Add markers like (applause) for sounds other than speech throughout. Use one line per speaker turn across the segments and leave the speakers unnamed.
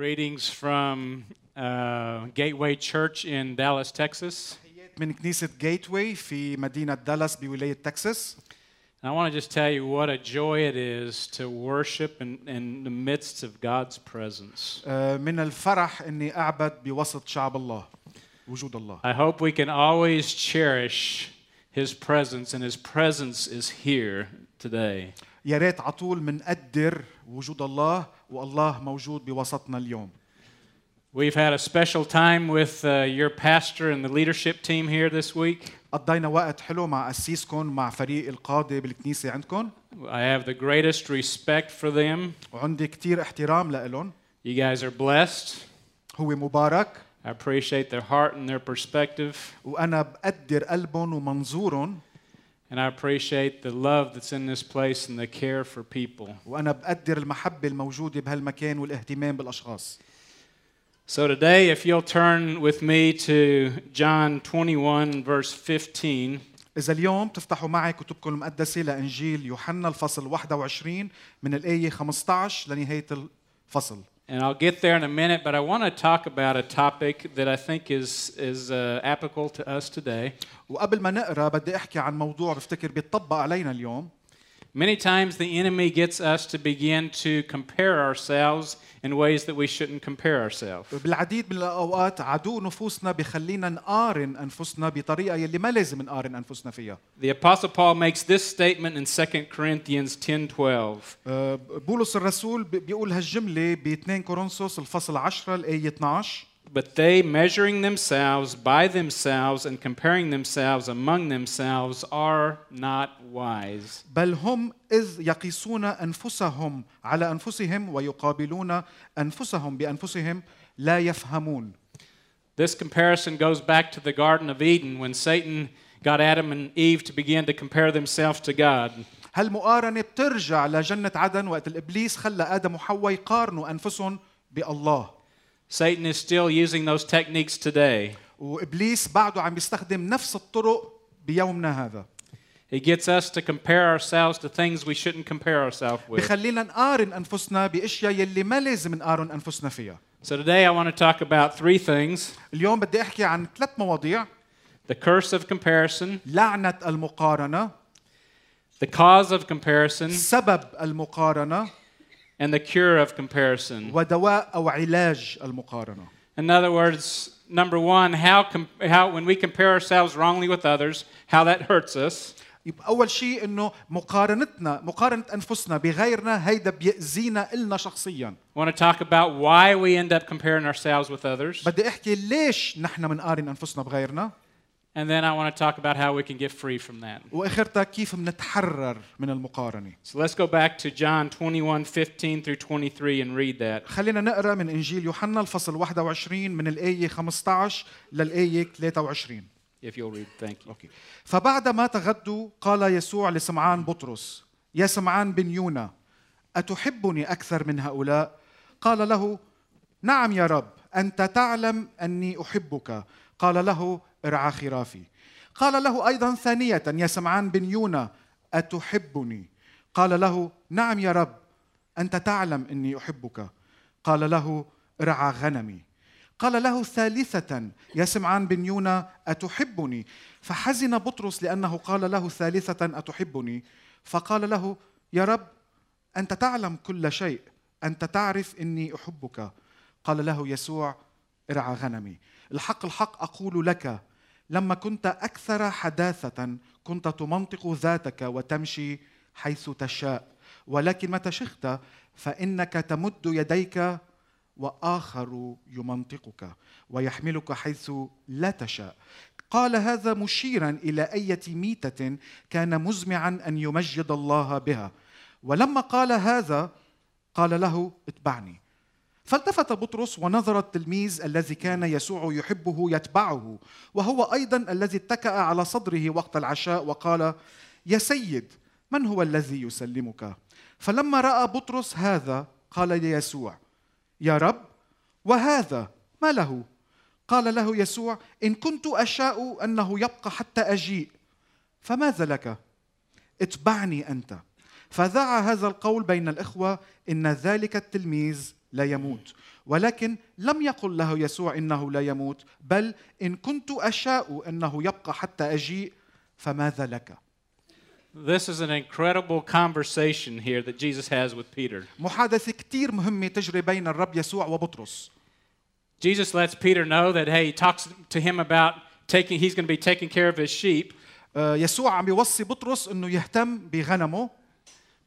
Greetings from uh, Gateway Church in Dallas, Texas.
تحيات من كنيسة جيت واي في مدينة دالاس بولاية تكساس
And I want to just tell you what a joy it is to worship in, in the midst of God's presence.
آه، من الفرح اني اعبد بوسط شعب الله وجود الله
I hope we can always cherish His presence, and His presence is here today.
يا ريت على طول منقدر وجود الله والله موجود بوسطنا اليوم
We've had a special time with uh, your pastor and the leadership team here this week.
قضينا وقت حلو مع أسيسكم مع فريق القادة بالكنيسة عندكم
I have the greatest respect for them.
وعندي كتير احترام لهم
You guys are blessed.
هو مبارك
I appreciate their heart and their perspective.
وأنا بقدر قلبهم ومنظورهم
And I appreciate the love that's in this place and the care for people.
وأنا بقدر المحبة الموجودة بهالمكان والاهتمام بالأشخاص
So today, if you'll turn with me to John 21, verse 15,
إذا اليوم تفتحوا معي كتبكم المقدسة لإنجيل يوحنا الفصل 21 من الآية 15 لنهاية الفصل
and I'll get there in a minute, but I want to talk about a topic that I think is, is uh, applicable to us today.
وقبل ما نقرا بدي احكي عن موضوع بفتكر بيطبق علينا اليوم
Many times the enemy gets us to begin to compare ourselves in ways that we shouldn't compare ourselves.
بالعديد من الاوقات عدو نفوسنا بخلينا نقارن انفسنا بطريقه يلي ما لازم نقارن انفسنا فيها
The Apostle Paul makes this statement in 2 Corinthians 10:12.
أه، بولس الرسول بي- بيقول هالجمله ب 2 كورنثوس الفصل 10 الايه 12
But they, measuring themselves by themselves and comparing themselves among themselves, are not wise.
بل هم اذ يقيسون انفسهم على انفسهم ويقابلون انفسهم بانفسهم لا يفهمون
This comparison goes back to the Garden of Eden when Satan got Adam and Eve to begin to compare themselves to God.
هالمقارنه بترجع لجنه عدن وقت الابليس خلى ادم وحواء يقارنوا انفسهم بالله
Satan is still using those techniques today.
وابليس بعده عم يستخدم نفس الطرق بيومنا هذا
He gets us to compare ourselves to things we shouldn't compare ourselves with.
بخلينا نقارن انفسنا باشياء يلي ما لازم نقارن انفسنا فيها
So today I want to talk about three things
اليوم بدي احكي عن ثلاث مواضيع
the curse of comparison,
لعنه المقارنه
the cause of comparison,
سبب المقارنه
and the cure of comparison.
ودواء او علاج المقارنه
In other words, number one, how, com- how when we compare ourselves wrongly with others, how that hurts us.
يبقى اول شيء انه مقارنتنا مقارنه انفسنا بغيرنا هيدا بيأذينا النا شخصيا
I want to talk about why we end up comparing ourselves with others.
بدي احكي ليش نحن بنقارن انفسنا بغيرنا
And then I want to talk about how we can get free from that.
واخرتها كيف بنتحرر من المقارنه
So let's go back to John 21 15 through 23 and read that.
خلينا نقرا من انجيل يوحنا الفصل 21 من الايه 15 للايه 23
If you'll read, thank you.
اوكي فبعد ما تغدوا قال يسوع لسمعان بطرس يا سمعان بن يونا اتحبني اكثر من هؤلاء قال له نعم يا رب انت تعلم اني احبك قال له ارعى خرافي. قال له أيضا ثانية يا سمعان بن يونا أتحبني؟ قال له نعم يا رب أنت تعلم إني أحبك. قال له ارعى غنمي. قال له ثالثة يا سمعان بن يونا أتحبني؟ فحزن بطرس لأنه قال له ثالثة أتحبني؟ فقال له يا رب أنت تعلم كل شيء أنت تعرف إني أحبك. قال له يسوع ارعى غنمي. الحق الحق أقول لك لما كنت أكثر حداثة كنت تمنطق ذاتك وتمشي حيث تشاء. ولكن متى شخت فإنك تمد يديك وآخر يمنطقك ويحملك حيث لا تشاء. قال هذا مشيرا إلى إيه ميتة كان مزمعا أن يمجد الله بها. ولما قال هذا قال له اتبعني. فالتفت بطرس ونظر التلميذ الذي كان يسوع يحبه يتبعه وهو أيضا الذي اتكأ على صدره وقت العشاء وقال يا سيد من هو الذي يسلمك؟ فلما رأى بطرس هذا قال ليسوع يا رب وهذا ما له؟ قال له يسوع إن كنت أشاء أنه يبقى حتى أجيء فماذا لك؟ اتبعني أنت. فذاع هذا القول بين الإخوة إن ذلك التلميذ لا يموت ولكن لم يقل له يسوع إنه لا يموت بل إن كنت أشاء إنه يبقى حتى أجيء فماذا لك
This is an incredible conversation here that Jesus has with Peter.
محادثة كثير مهمة تجري بين الرب يسوع وبطرس
Jesus lets Peter know that, hey, he talks to him about taking, he's going to be taking care of his sheep.
آه، يسوع عم بيوصي بطرس إنه يهتم بغنمه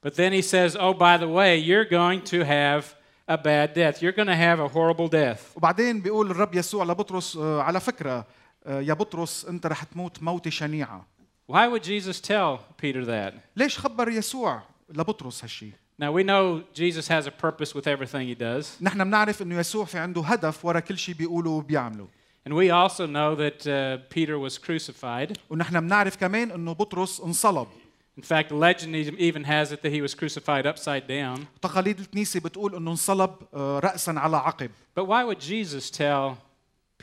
But then he says, oh, by the way, you're going to have a bad death. You're going to have a horrible death.
وبعدين بيقول الرب يسوع لبطرس آه، على فكره آه، يا بطرس انت رح تموت موته شنيعه
Why would Jesus tell Peter that?
ليش خبر يسوع لبطرس هالشيء
Now, we know Jesus has a purpose with everything he does.
نحن بنعرف انه يسوع في عنده هدف ورا كل شيء بيقوله وبيعمله
And we also know that uh, Peter was crucified.
ونحن بنعرف كمان انه بطرس انصلب
In fact, legend even has it that he was crucified upside down.
تقاليد الكنيسه بتقول انه انصلب آه، راسا على عقب
But why would Jesus tell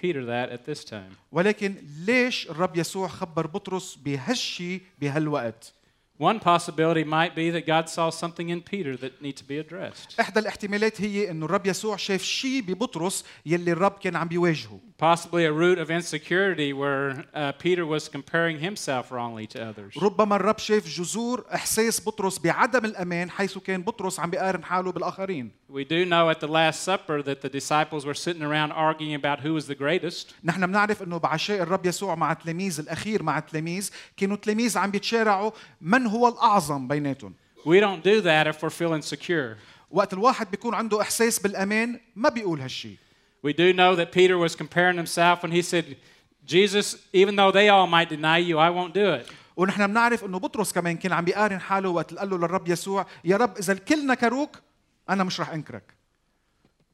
Peter that at this time?
ولكن ليش الرب يسوع خبر بطرس بهالشي بهالوقت
One possibility might be that God saw something in Peter that needs to be addressed.
احدى الاحتمالات هي انه الرب يسوع شاف شيء ببطرس يلي الرب كان عم بيواجهه
Possibly a root of insecurity where uh, Peter was comparing himself wrongly to others.
ربما الرب شاف جذور احساس بطرس بعدم الامان حيث كان بطرس عم بيقارن حاله بالاخرين
We do know at the Last Supper that the disciples were sitting around arguing about who was the greatest.
نحن بنعرف انه بعشاء الرب يسوع مع التلاميذ الاخير مع التلاميذ كانوا التلاميذ عم بيتشارعوا من هو الاعظم بيناتهم
We don't do that if we're feeling secure.
وقت الواحد بيكون عنده احساس بالامان ما بيقول هالشي
We do know that Peter was comparing himself when he said, Jesus, even though they all might deny you, I won't do it.
ونحن بنعرف انه بطرس كمان كان عم بيقارن حاله وقت قال له للرب يسوع يا رب اذا الكل نكروك أنا مش رح انكرك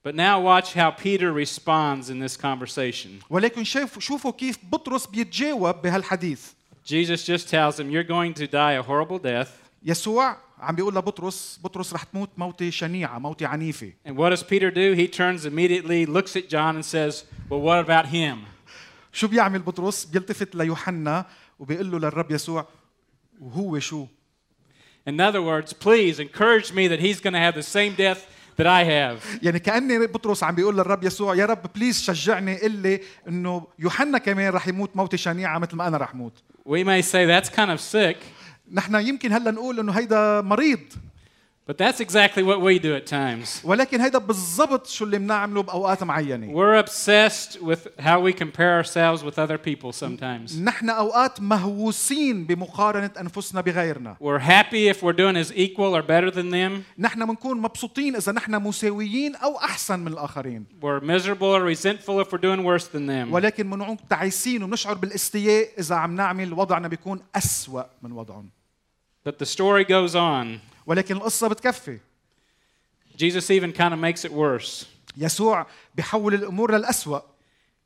But now watch how Peter responds in this conversation.
ولكن شوف شوفوا كيف بطرس بيتجاوب بهالحديث
Jesus just tells him, You're going to die a horrible death.
يسوع عم بيقول لبطرس بطرس رح تموت موتة شنيعة موتة عنيفة
And what does Peter do? He turns immediately, looks at John, and says, Well, what about him?
شو بيعمل بطرس بيلتفت ليوحنا وبيقول له للرب يسوع وهو شو
In other words, please encourage me that he's going to have the same death that I have.
يعني كأني بطرس عم بيقول للرب يسوع يا رب بليز شجعني قل لي انه يوحنا كمان رح يموت موتة شنيعة مثل ما انا رح موت
We may say that's kind of sick,
نحن يمكن هلا نقول انه هيدا مريض
but that's exactly what we do at times.
ولكن هيدا بالضبط شو اللي بنعمله باوقات معينه
We're obsessed with how we compare ourselves with other people sometimes.
نحن اوقات مهووسين بمقارنه انفسنا بغيرنا
We're happy if we're doing as equal or better than them.
نحن بنكون مبسوطين اذا نحن مساويين او احسن من الاخرين
We're miserable or resentful if we're doing worse than them.
ولكن بنكون تعيسين وبنشعر بالاستياء اذا عم نعمل وضعنا بيكون أسوأ من وضعهم
But the story goes on.
ولكن القصة بتكفي
Jesus even kind of makes it worse.
يسوع بيحول الأمور للأسوأ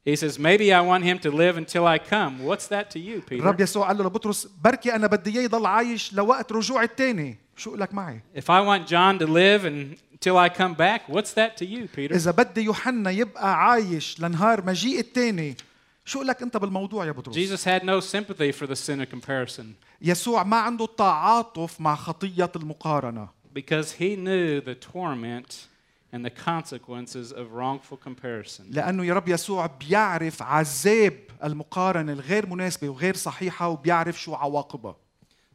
He says, Maybe I want him to live until I come. What's that to you, Peter?
الرب يسوع قال له لبطرس بركي أنا بدي اياه يضل عايش لوقت رجوعي الثاني شو لك معي
If I want John to live until I come back, what's that to you, Peter?
اذا بدي يوحنا يبقى عايش لنهار مجيء الثاني شو لك أنت بالموضوع يا بطرس؟
Jesus had no sympathy for the sin of comparison.
يسوع ما عنده تعاطف مع خطية المقارنة.
Because he knew the torment and the consequences of wrongful comparison.
لأنه يا رب يسوع بيعرف عذاب المقارنة الغير مناسبة وغير صحيحة وبيعرف شو عواقبها.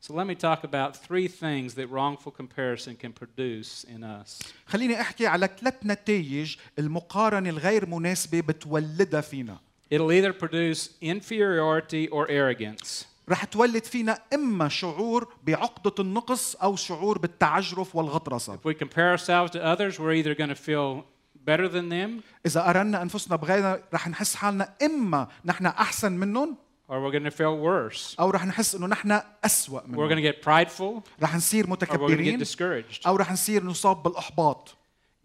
So let me talk about three things that wrongful comparison can produce in us.
خليني أحكي على ثلاث نتائج المقارنة الغير مناسبة بتولدها فينا.
It'll either produce inferiority or arrogance.
رح تولد فينا اما شعور بعقده النقص او شعور بالتعجرف والغطرسه
If we compare ourselves to others, we're either going to feel better than them
اذا قارنا انفسنا بغيرنا رح نحس حالنا اما نحن احسن منهم
or we're going to feel worse.
او رح نحس انه نحن اسوا
We're
منهم
going to get prideful
رح نصير
or we're going to get
متكبرين
discouraged.
او رح نصير نصاب بالاحباط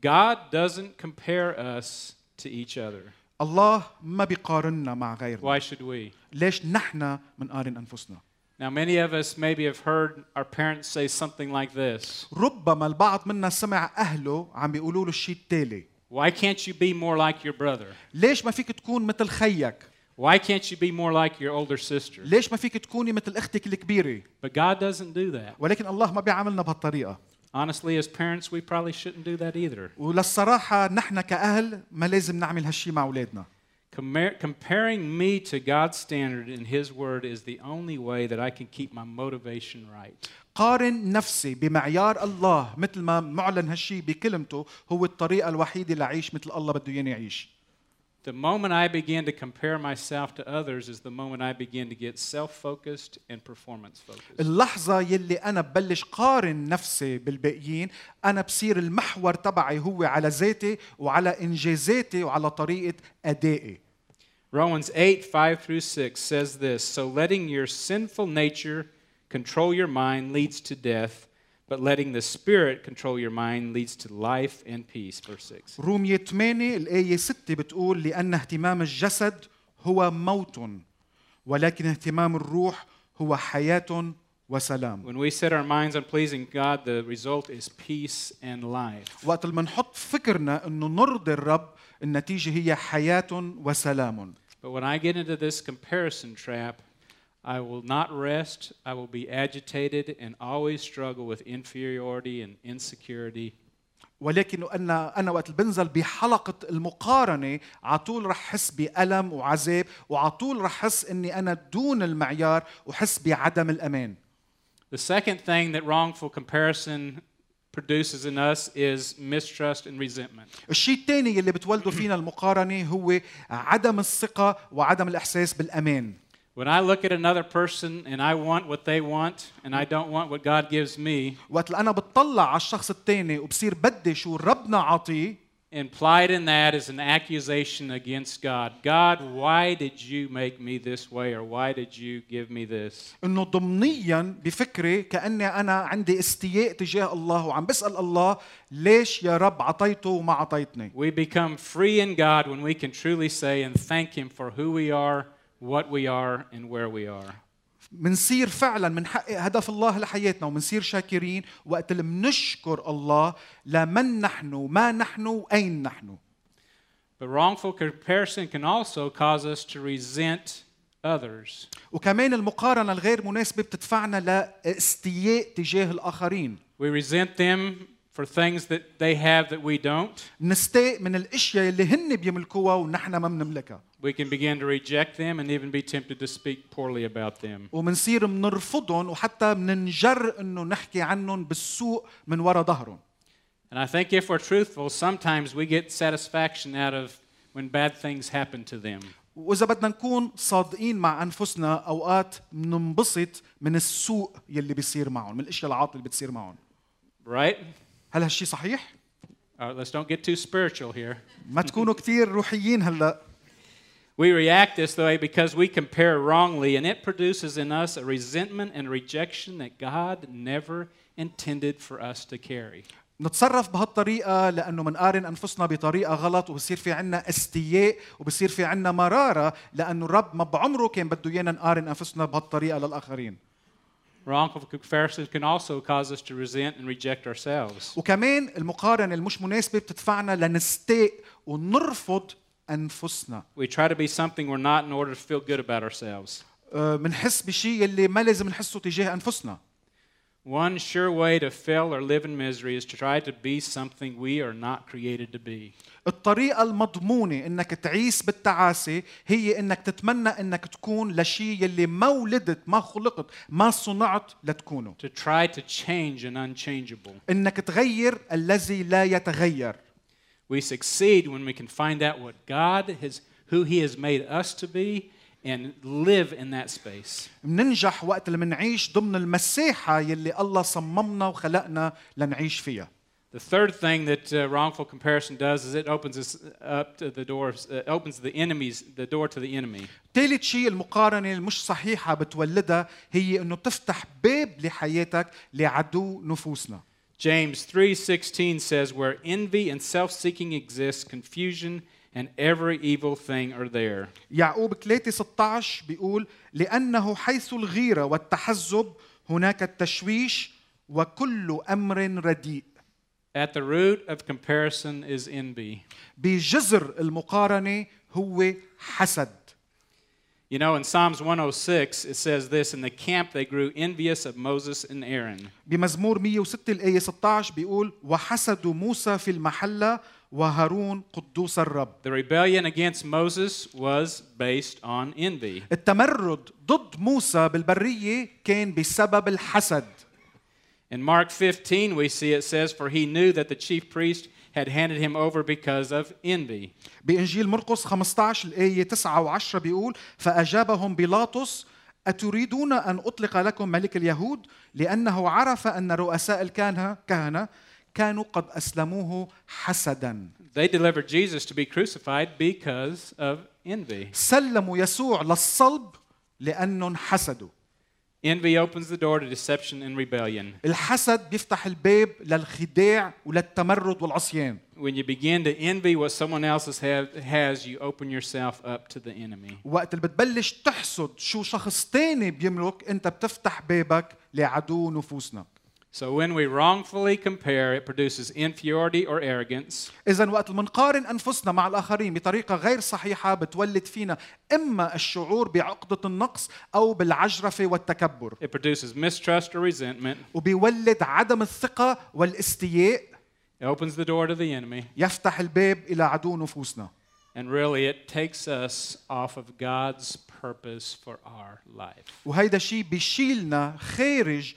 God doesn't compare us to each other.
الله ما بيقارننا مع غيرنا
Why should we?
ليش نحن بنقارن أنفسنا
Now, many of us maybe have heard our parents say something like this
ربما البعض منا سمع أهله عم بيقولوا له الشيء التالي
Why can't you be more like your brother?
ليش ما فيك تكون مثل خيك
Why can't you be more like your older sister?
ليش ما فيك تكوني مثل أختك الكبيرة
But God doesn't do that.
ولكن الله ما بيعاملنا بهالطريقة
Honestly, as parents, we probably shouldn't do that either.
وللصراحة نحن كأهل ما لازم نعمل هالشي مع أولادنا
Compar- comparing me to God's standard in His Word is the only way that I can keep my motivation right.
قارن نفسي بمعيار الله مثل ما معلن هالشي بكلمته هو الطريقة الوحيدة لأعيش مثل الله بده إياني أعيش
The moment I begin to compare myself to others is the moment I begin to get self focused and performance focused.
اللحظة يلي أنا ببلش قارن نفسي بالباقيين أنا بصير المحور تبعي هو على ذاتي وعلى إنجازاتي وعلى طريقة أدائي
Romans 8, 5 through 6 says this So letting your sinful nature control your mind leads to death, but letting the Spirit control your mind leads to life and peace. Verse 6.
رومية 8 الآية 6 بتقول لأن اهتمام الجسد هو موت ولكن اهتمام الروح هو حياة وسلام
When we set our minds on pleasing God, the result is peace and life.
وقت اللي منحط فكرنا انه نرضي الرب النتيجة هي حياة وسلام
But when I get into this comparison trap, I will not rest. I will be agitated and always struggle with inferiority and insecurity.
ولكن أنا أنا وقت اللي بنزل بحلقة المقارنة على طول رح حس بألم وعذاب وعلى طول رح حس إني أنا دون المعيار وحس بعدم الأمان
The second thing that wrongful comparison produces in us is mistrust and resentment.
الشيء الثاني اللي بتولده فينا المقارنة هو عدم الثقة وعدم الإحساس بالأمان
When I look at another person and I want what they want and I don't want what God gives me,
وقت اللي أنا بتطلع على الشخص الثاني وبصير بدي شو ربنا عطيه
implied in that is an accusation against God. God, why did you make me this way or why did you give me this?
انه ضمنيا بفكري كاني انا عندي استياء تجاه الله وعم بسال الله ليش يا رب عطيته وما عطيتني
We become free in God when we can truly say and thank Him for who we are, what we are, and where we are.
منصير فعلا منحقق هدف الله لحياتنا ومنصير شاكرين وقت اللي منشكر الله لمن نحن وما نحن واين نحن
But wrongful comparison can also cause us to resent others.
وكمان المقارنه الغير مناسبه بتدفعنا لاستياء تجاه الاخرين
We resent them for things that they have that we don't.
نستاء من الاشياء اللي هن بيملكوها ونحن ما بنملكها
We can begin to reject them and even be tempted to speak poorly about them.
ومنصير منرفضهم وحتى مننجر انه نحكي عنهم بالسوء من وراء ظهرهم
And I think if we're truthful, sometimes we get satisfaction out of when bad things happen to them.
واذا بدنا نكون صادقين مع انفسنا اوقات بننبسط من السوء يلي بيصير معهم من الاشياء العاطله اللي بتصير معهم
Right?
هل هالشي صحيح
right, let's don't get too spiritual here. (laughs)
ما تكونوا كثير روحيين هلا
We react this way because we compare wrongly, and it produces in us a resentment and rejection that God never intended for us to carry.
نتصرف بهالطريقة لأنه منقارن أنفسنا بطريقة غلط وبصير في عنا استياء وبصير في عنا مرارة لأنه الرب ما بعمره كان بده إيانا نقارن أنفسنا بهالطريقة للآخرين
Wrongful comparison can also cause us to resent and reject ourselves.
وكمان المقارنة المش مناسبة بتدفعنا لنستاء ونرفض أنفسنا
We try to be something we're not in order to feel good about ourselves.
آه، منحس بشيء يلي ما لازم نحسه تجاه أنفسنا
One sure way to fail or live in misery is to try to be something we are not created to be.
الطريقة المضمونة انك تعيش بالتعاسة هي انك تتمنى انك تكون لشيء يلي ما ولدت ما خلقت ما صنعت لتكونه
To try to change an unchangeable.
انك تغير الذي لا يتغير
We succeed when we can find out what God has, who He has made us to be, and live in that space.
مننجح وقت اللي منعيش ضمن المساحة يلي الله صممنا وخلقنا لنعيش فيها
The third thing that uh, wrongful comparison does is it opens us up to the doors, uh, opens the enemies, the door to the enemy.
ثالث شيء المقارنة المش صحيحة بتولدها هي انه بتفتح باب لحياتك لعدو نفوسنا
James 3:16 says where envy and self-seeking exist confusion and every evil thing are there.
يعقوب 3 16 بيقول لأنه حيث الغيرة والتحزب هناك التشويش وكل أمر رديء
At the root of comparison is envy.
بجذر المقارنة هو حسد
You know, in Psalms 106, it says this In the camp they grew envious of Moses and Aaron.
بمزمور 106 الآية 16 بيقول وحسدوا موسى في المحلة وهارون قدوس الرب
The rebellion against Moses was based on envy.
التمرد ضد موسى بالبرية كان بسبب الحسد
In Mark 15, we see it says, For he knew that the chief priest had handed him over because of envy.
بإنجيل مرقس 15 الآية 9 و10 بيقول فأجابهم بيلاطس أتريدون أن أطلق لكم ملك اليهود لأنه عرف أن رؤساء الكهنة كهنة كانوا قد أسلموه حسدا
They delivered Jesus to be crucified because of envy.
سلموا يسوع للصلب لأنهم حسدوا
Envy opens the door to deception and rebellion.
الحسد بيفتح الباب للخداع وللتمرد والعصيان
When you begin to envy what someone else has, you open yourself up to the enemy.
وقت اللي بتبلش تحسد شو شخص تاني بيملك انت بتفتح بابك لعدو نفوسنا
So when we wrongfully compare, it produces inferiority or arrogance.
إذا وقت اللي منقارن أنفسنا مع الآخرين بطريقة غير صحيحة بتولد فينا إما الشعور بعقدة النقص أو بالعجرفة والتكبر
It produces mistrust or resentment.
وبيولد عدم الثقة والاستياء
It opens the door to the enemy.
يفتح الباب إلى عدو نفوسنا
And really, it takes us off of God's purpose for our life.
وهيدا شيء بيشيلنا خارج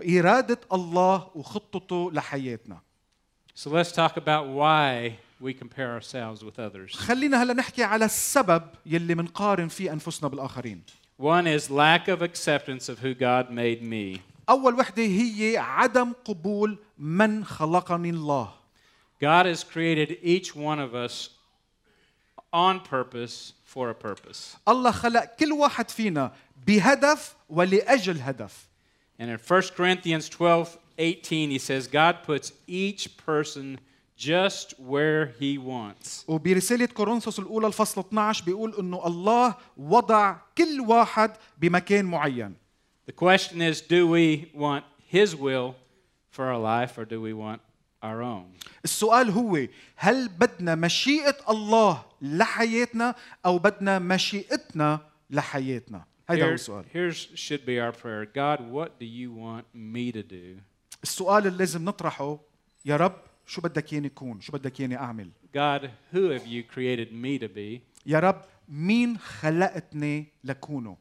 إرادة الله وخطته لحياتنا
So let's talk about why we compare ourselves with others.
خلينا هلا نحكي على السبب يلي منقارن فيه أنفسنا بالآخرين
One is lack of acceptance of who God made me.
أول وحدة هي عدم قبول من خلقني الله
God has created each one of us on purpose for a purpose.
الله خلق كل واحد فينا بهدف ولأجل هدف
And in 1 Corinthians 12 18, he says, God puts each person just where he wants.
وبرسالة كورنثوس الأولى الفصل 12 بيقول إنه الله وضع كل واحد بمكان معين
The question is do we want his will for our life or do we want our own?
السؤال هو هل بدنا مشيئة الله لحياتنا أو بدنا مشيئتنا لحياتنا هيدا هو
Here,
السؤال
here's should be our prayer God, what do you want me to do?
السؤال اللي لازم نطرحه يا رب شو بدك ياني كون شو بدك ياني أعمل
God, who have you created me to be?
يا رب مين خلقتني لكونه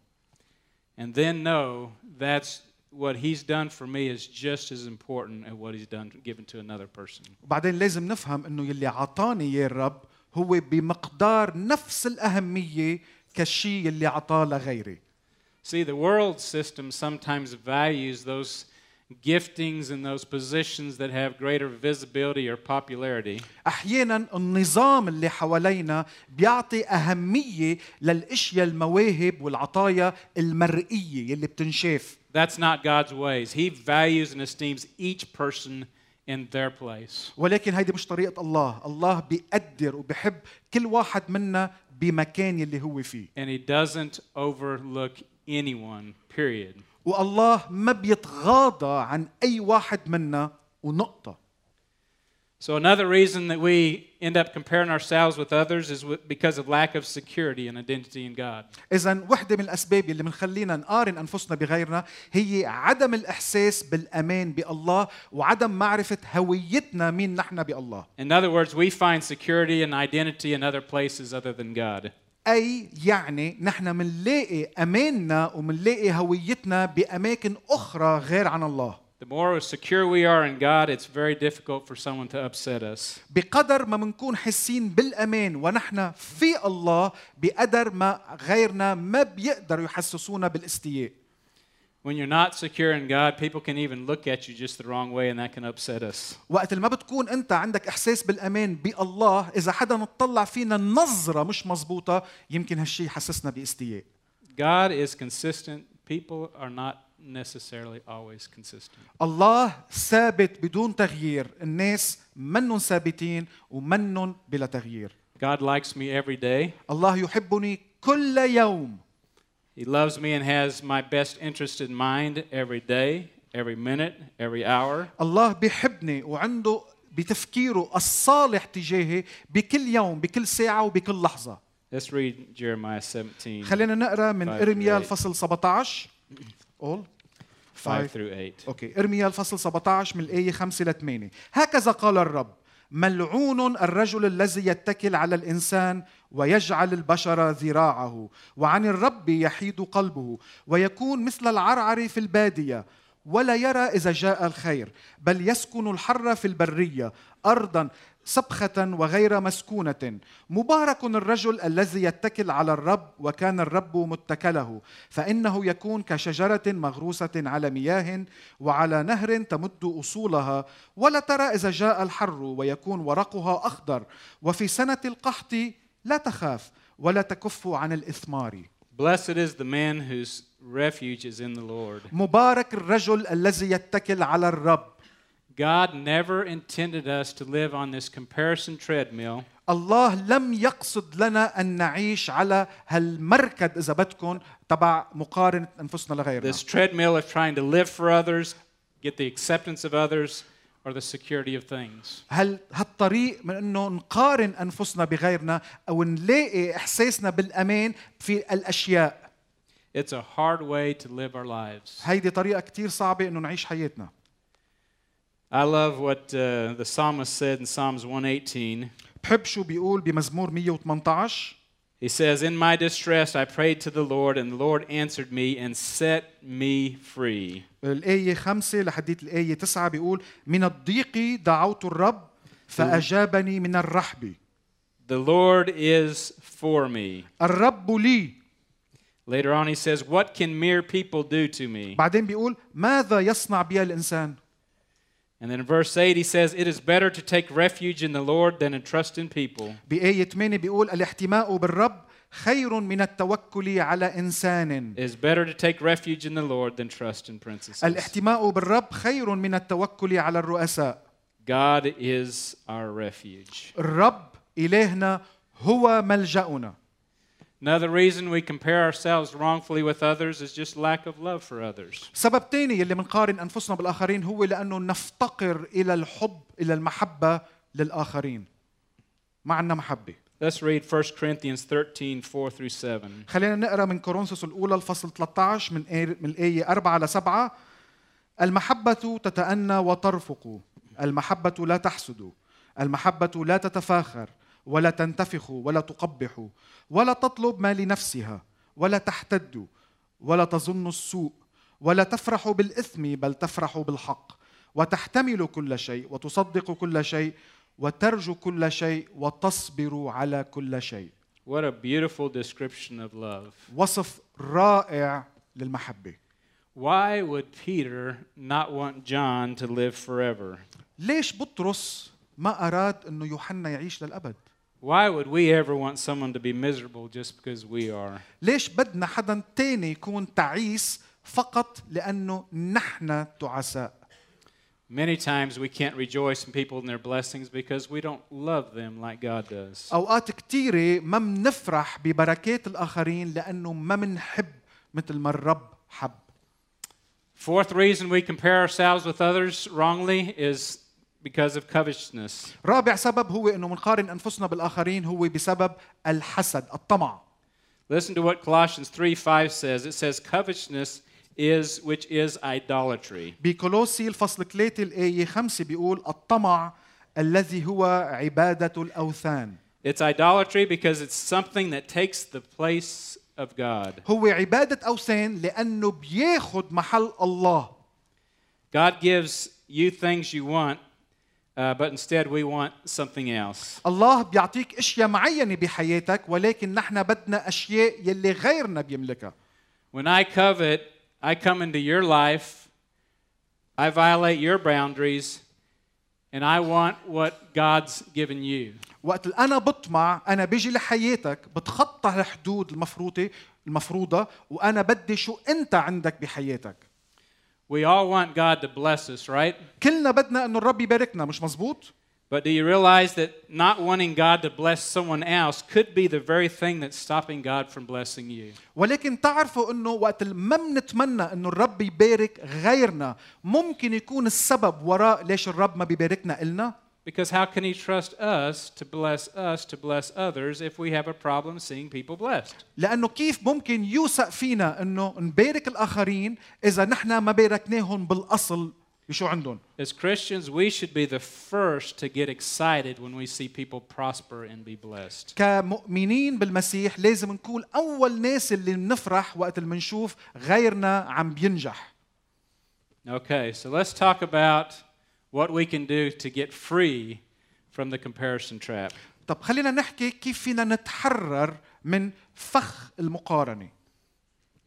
And then know that's what he's done for me is just as important as what he's done given to another person.
وبعدين لازم نفهم انه يلي عطاني يا الرب هو بمقدار نفس الأهمية كالشيء يلي عطاه لغيري
See, the world system sometimes values those giftings and those positions that have greater visibility or popularity.
احيانا النظام اللي حوالينا بيعطي اهميه للاشياء المواهب والعطايا المرئيه يلي بتنشاف
That's not God's ways. He values and esteems each person in their place.
ولكن هيدي مش طريقه الله الله بيقدر وبيحب كل واحد منا بمكان يلي هو فيه
And he doesn't overlook anyone, period.
والله ما بيتغاضى عن اي واحد منا ونقطه
So another reason that we end up comparing ourselves with others is with- because of lack of security and identity in God.
إذا وحدة من الأسباب اللي بنخلينا نقارن أنفسنا بغيرنا هي عدم الإحساس بالأمان بالله وعدم معرفة هويتنا مين نحن بالله.
In other words, we find security and identity in other places other than God.
أي يعني نحن منلاقي أماننا ومنلاقي هويتنا بأماكن أخرى غير عن الله.
The more secure we are in God, it's very difficult for someone to upset us.
بقدر ما منكون حاسين بالأمان ونحن في الله بقدر ما غيرنا ما بيقدروا يحسسونا بالاستياء.
When you're not secure in God, people can even look at you just the wrong way, and that can upset us.
وقت اللي ما بتكون انت عندك احساس بالامان بالله اذا حدا اطلع فينا نظره مش مزبوطه يمكن هالشيء يحسسنا باستياء
God is consistent. People are not necessarily always consistent.
الله ثابت بدون تغيير الناس منن ثابتين ومنن بلا تغيير
God likes me every day.
الله يحبني كل يوم
He loves me and has my best interest in mind every day, every minute, every hour.
الله بيحبني وعنده بتفكيره الصالح تجاهي بكل يوم بكل ساعه وبكل لحظه
Let's read Jeremiah 17,
خلينا نقرا من
Five
ارميا
through eight.
الفصل 17 all
5
five
through 8.
اوكي ارميا الفصل 17 من الايه 5 ل 8 هكذا قال الرب ملعون الرجل الذي يتكل على الانسان ويجعل البشر ذراعه وعن الرب يحيد قلبه ويكون مثل العرعر في البادية ولا يرى إذا جاء الخير بل يسكن الحر في البرية ارضا سبخة وغير مسكونة. مبارك الرجل الذي يتكل على الرب وكان الرب متكله فإنه يكون كشجرة مغروسة على مياه وعلى نهر تمد أصولها ولا ترى إذا جاء الحر ويكون ورقها أخضر. وفي سنة القحط لا تخاف ولا تكف عن الإثمار
Blessed is the man whose refuge is in the Lord.
مبارك الرجل الذي يتكل على الرب
God never intended us to live on this comparison treadmill
الله لم يقصد لنا أن نعيش على هالمركد إذا بدكم تبع مقارنة أنفسنا لغيرنا
this treadmill of trying to live for others, get the acceptance of others, or the security of things.
هل هالطريق من انه نقارن انفسنا بغيرنا او نلاقي احساسنا بالامان في الاشياء
It's a hard way to live our lives.
هيدي طريقه كتير صعبه انه نعيش حياتنا
I love what uh, the psalmist said in Psalms 118.
بحب شو بيقول بمزمور 118
He says, In my distress I prayed to the Lord, and the Lord answered me and set me free.
الآية خمسة لحديت الآية تسعة بيقول من الضيق دعوت الرب فأجابني من الرحب
The Lord is for me.
الرب لي
Later on, he says, What can mere people do to me?
بعدين بيقول ماذا يصنع بي الإنسان
And then in verse 8, he says, It is better to take refuge in the Lord than to trust in people.
بآية 8 بيقول الاحتماء بالرب خير من التوكل على إنسان
It is better to take refuge in the Lord than trust in princesses.
الاحتماء بالرب خير من التوكل على الرؤساء
God is our refuge.
الرب إلهنا هو ملجأنا
Another reason we compare ourselves wrongfully with others is just lack of love for others.
سبب تاني اللي بنقارن أنفسنا بالآخرين هو لأنه نفتقر إلى الحب إلى المحبة للآخرين. ما عندنا محبة.
Let's read 1 Corinthians 13, 4 through 7.
خلينا نقرأ من كورنثوس الأولى الفصل 13 من من الآية 4 ل 7 المحبة تتأنى وترفق. المحبة لا تحسد. المحبة لا تتفاخر. ولا تنتفخ ولا تقبح ولا تطلب ما لنفسها ولا تحتد ولا تظن السوء ولا تفرح بالإثم بل تفرح بالحق وتحتمل كل شيء وتصدق كل شيء وترجو كل شيء وتصبر على كل شيء
What a beautiful description of love.
وصف رائع للمحبة
Why would Peter not want John to live forever?
ليش بطرس ما أراد أنه يوحنا يعيش للأبد
Why would we ever want someone to be miserable just because we are?
ليش بدنا حدا تاني يكون تعيس فقط لأنه نحن تعساء
Many times we can't rejoice in people and their blessings because we don't love them like God does.
أوقات كتيرة ما منفرح ببركات الآخرين لأنه ما منحب مثل ما الرب حب
Fourth reason we compare ourselves with others wrongly is because of covetousness.
رابع سبب هو أنه منقارن أنفسنا بالآخرين هو بسبب الحسد الطمع
Listen to what Colossians 3 5 says. It says, Covetousness is, which is idolatry.
بكولوسي الفصل 3 الآية 5 بيقول الطمع الذي هو عبادة الأوثان
It's idolatry because it's something that takes the place of God.
هو عبادة أوثان لأنه بياخد محل الله
God gives you things you want, uh, but instead we want something else.
الله بيعطيك اشياء معينه بحياتك ولكن نحن بدنا اشياء يلي غيرنا بيملكها
When I covet, I come into your life, I violate your boundaries, and I want what God's given you.
وقت اللي انا بطمع انا بيجي لحياتك بتخطى الحدود المفروضه المفروضه وانا بدي شو انت عندك بحياتك
We all want God to bless us, right?
كلنا بدنا انه الرب يباركنا مش مزبوط
But do you realize that not wanting God to bless someone else could be the very thing that's stopping God from blessing you?
ولكن تعرفوا انه وقت اللي ما بنتمنى انه الرب يبارك غيرنا ممكن يكون السبب وراء ليش الرب ما بيباركنا إلنا
Because how can He trust us to bless us to bless others if we have a problem seeing people blessed?
لانه كيف ممكن يوثق فينا انه نبارك الاخرين اذا نحن ما باركناهم بالاصل بشو عندهم
As Christians, we should be the first to get excited when we see people prosper and be blessed.
كمؤمنين بالمسيح لازم نكون اول ناس اللي بنفرح وقت اللي بنشوف غيرنا عم بينجح
Okay, so let's talk about what we can do to get free from the comparison trap.
طب خلينا نحكي كيف فينا نتحرر من فخ المقارنة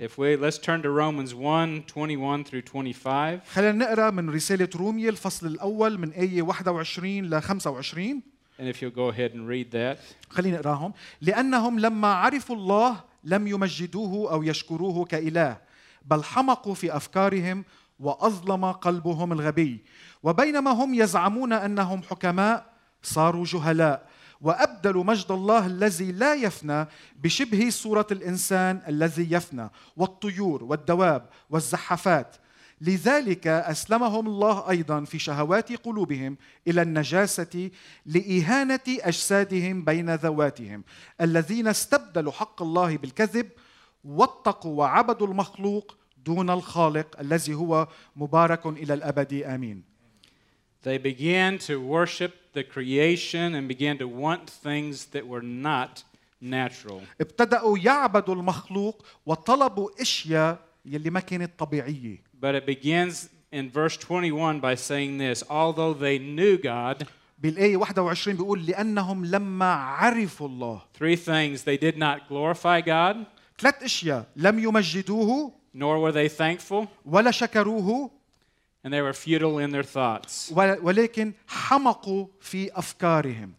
If we let's turn to Romans 1, 21 through 25.
خلينا نقرأ من رسالة رومية الفصل الأول من آية 21 ل 25
And if you'll go ahead and read that.
خلينا نقراهم لأنهم لما عرفوا الله لم يمجدوه أو يشكروه كإله بل حمقوا في أفكارهم وأظلم قلبهم الغبي. وبينما هم يزعمون أنهم حكماء صاروا جهلاء. وابدلوا مجد الله الذي لا يفنى بشبه صورة الإنسان الذي يفنى والطيور والدواب والزحافات لذلك أسلمهم الله أيضا في شهوات قلوبهم إلى النجاسة لإهانة أجسادهم بين ذواتهم الذين استبدلوا حق الله بالكذب واتقوا وعبدوا المخلوق دون الخالق الذي هو مبارك الى الابد امين
They began to worship the creation and began to want things that were not natural.
ابتدأوا يعبدوا المخلوق وطلبوا اشياء يلي ما كانت طبيعيه
But it begins in verse 21 by saying this Although they knew God,
بالآية 21 بيقول لأنهم لما عرفوا الله
three things they did not glorify God,
ثلاث اشياء لم يمجدوه
nor were they thankful,
ولا شكروه
and they were futile in their thoughts.
ول- ولكن حمقوا في افكارهم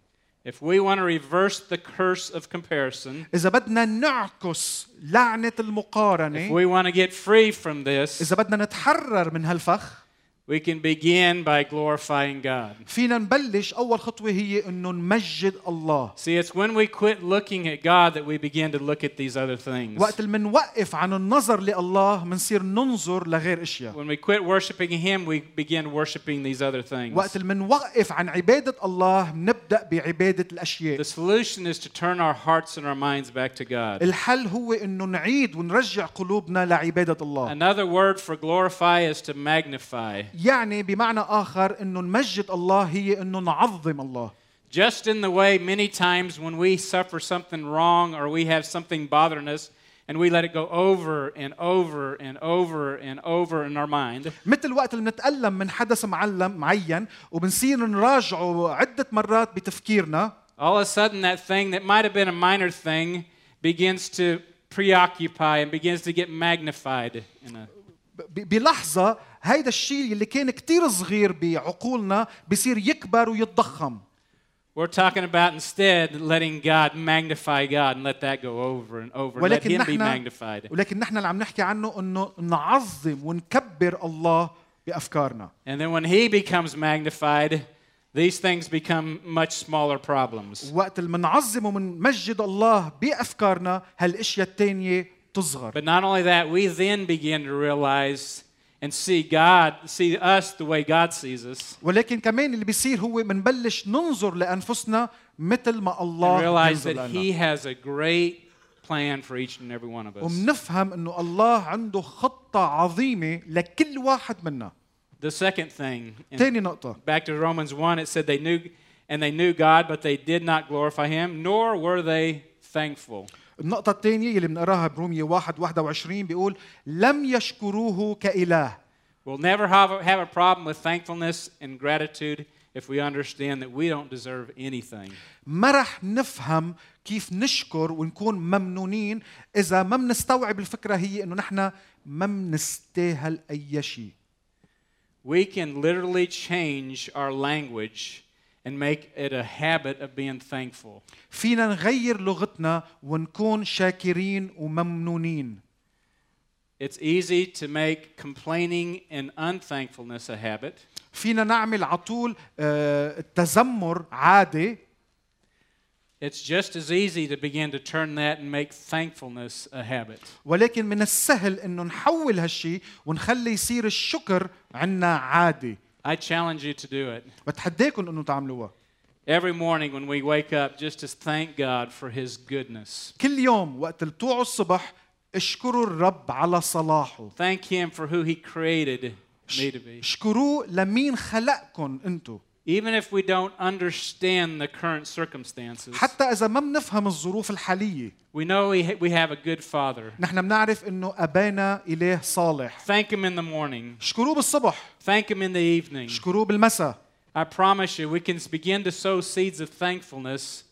If we want to reverse the curse of comparison,
اذا بدنا نعكس لعنه
if
المقارنه
we want to get free from this,
اذا بدنا نتحرر من هالفخ
we can begin by glorifying God.
فينا نبلش اول خطوه هي انه نمجد الله
See, it's when we quit looking at God that we begin to look at these other things.
وقت اللي منوقف عن النظر لله منصير ننظر لغير اشياء
When we quit worshiping Him, we begin worshiping these other things.
وقت اللي منوقف عن عباده الله بنبدا بعباده الاشياء
The solution is to turn our hearts and our minds back to God.
الحل هو انه نعيد ونرجع قلوبنا لعباده الله
Another word for glorify is to magnify.
يعني بمعنى اخر انه نمجد الله هي انه نعظم الله
Just in the way many times when we suffer something wrong or we have something bothering us and we let it go over and over and over and over in our mind,
مثل وقت اللي بنتألم من حدث معلم معين وبنصير نراجعه عدة مرات بتفكيرنا
all of a sudden that thing that might have been a minor thing begins to preoccupy and begins to get magnified. In a,
بلحظة هيدا الشيء اللي كان كتير صغير بعقولنا بصير يكبر ويتضخم
we're talking about instead letting God magnify God and let that go over and over and let Him be magnified.
ولكن نحن اللي عم نحكي عنه انه نعظم ونكبر الله بافكارنا
And then when He becomes magnified, these things become much smaller problems.
وقت اللي منعظم ومنمجد الله بافكارنا هالاشياء الثانية تصغر
But not only that, we then begin to realize and see God, see us the way God sees us,
ولكن كمان اللي بيصير هو منبلش ننظر لانفسنا مثل ما
and
الله
realize
بينظر
that
لنا.
He has a great plan for each and every one of us.
ومنفهم انه الله عنده خطه عظيمه لكل واحد منا
The second thing, in-
ثاني نقطه
back to Romans 1, it said they knew, and they knew God, but they did not glorify Him, nor were they thankful.
النقطة الثانية اللي بنقراها برومية 1 21 بيقول لم يشكروه كإله
We'll never have a, have a problem with thankfulness and gratitude if we understand that we don't deserve anything.
ما رح نفهم كيف نشكر ونكون ممنونين إذا ما بنستوعب الفكرة هي إنه نحن ما بنستاهل أي شيء
We can literally change our language and make it a habit of being thankful.
فينا نغير لغتنا ونكون شاكرين وممنونين
It's easy to make complaining and unthankfulness a habit.
فينا نعمل عطول آه، التذمر عادة
It's just as easy to begin to turn that and make thankfulness a habit.
ولكن من السهل انه نحول هالشيء ونخلي يصير الشكر عنا عادي
I challenge you to do it.
بتحداكم انه تعملوها
Every morning when we wake up, just to thank God for His goodness.
كل يوم وقت اللي توعوا الصبح اشكروا الرب على صلاحه
Thank Him for who He created me to be.
اشكروه لمين خلقكم انتو
Even if we don't understand the current circumstances,
حتى اذا ما بنفهم الظروف الحاليه
we know we, ha- we have a good Father.
نحن بنعرف انه ابانا اله صالح
Thank Him in the morning.
اشكروه بالصبح
Thank Him in the evening.
اشكروه بالمساء
I promise you, we can begin to sow seeds of thankfulness,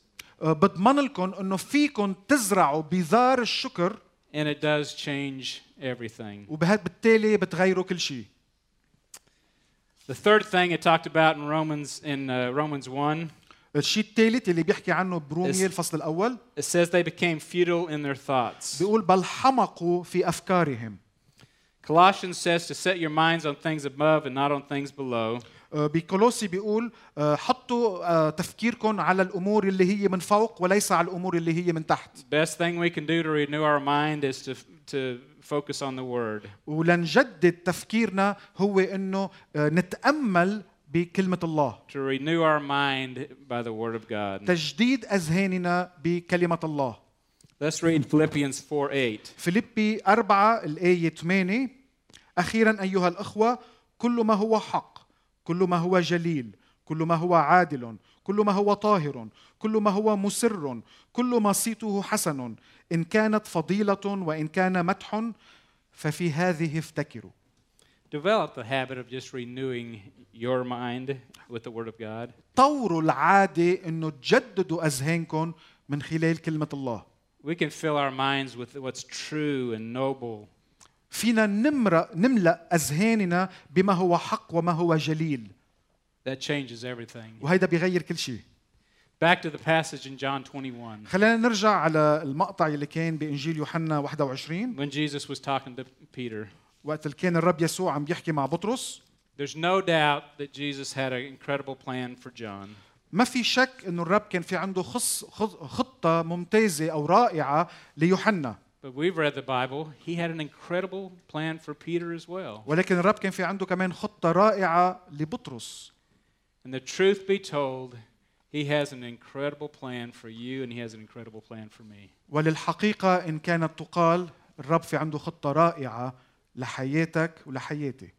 أه، بضمن لكم انه فيكم تزرعوا بذار الشكر
and it does change everything.
وبالتالي بتغيروا كل شيء
The third thing it talked about in Romans in uh, Romans 1,
الشيء الثالث اللي بيحكي عنه برومية
اس-
الفصل الاول
it says they became futile in their thoughts.
بيقول بل حمقوا في افكارهم
Colossians says to set your minds on things above and not on things below.
أه، بكولوسي بيقول أه، حطوا أه، تفكيركم على الأمور اللي هي من فوق وليس على الأمور اللي هي من تحت
Best thing we can do to renew our mind is to, to focus on the Word.
ولنجدد تفكيرنا هو إنه نتأمل بكلمة الله
To renew our mind by the Word of God.
تجديد أذهاننا بكلمة الله
Let's read Philippians 4 8.
فيليبي 4 الآية 8 أخيرا أيها الأخوة كل ما هو حق كل ما هو جليل كل ما هو عادل كل ما هو طاهر كل ما هو مسر كل ما صيته حسن إن كانت فضيلة وإن كان مدح ففي هذه افتكروا
Develop the habit of just renewing your mind with the Word of God.
طوروا العادة أنه تجددوا أذهانكم من خلال كلمة الله
We can fill our minds with what's true and noble.
فينا نمرق نملأ أذهاننا بما هو حق وما هو جليل
That changes everything.
وهيدا بيغير كل شيء
Back to the passage in John 21
خلينا نرجع على المقطع اللي كان بإنجيل يوحنا 21
when Jesus was talking to Peter.
وقت اللي كان الرب يسوع عم بيحكي مع بطرس
There's no doubt that Jesus had an incredible plan for John.
ما في شك إنه الرب كان في عنده خص خط- خطة ممتازة أو رائعة ليوحنا
But we've read the Bible. He had an incredible plan for Peter as well.
ولكن الرب كان في عنده كمان خطه رائعه لبطرس
And the truth be told, he has an incredible plan for you and he has an incredible plan for me.
وللحقيقه ان كانت تقال الرب في عنده خطه رائعه لحياتك ولحياتي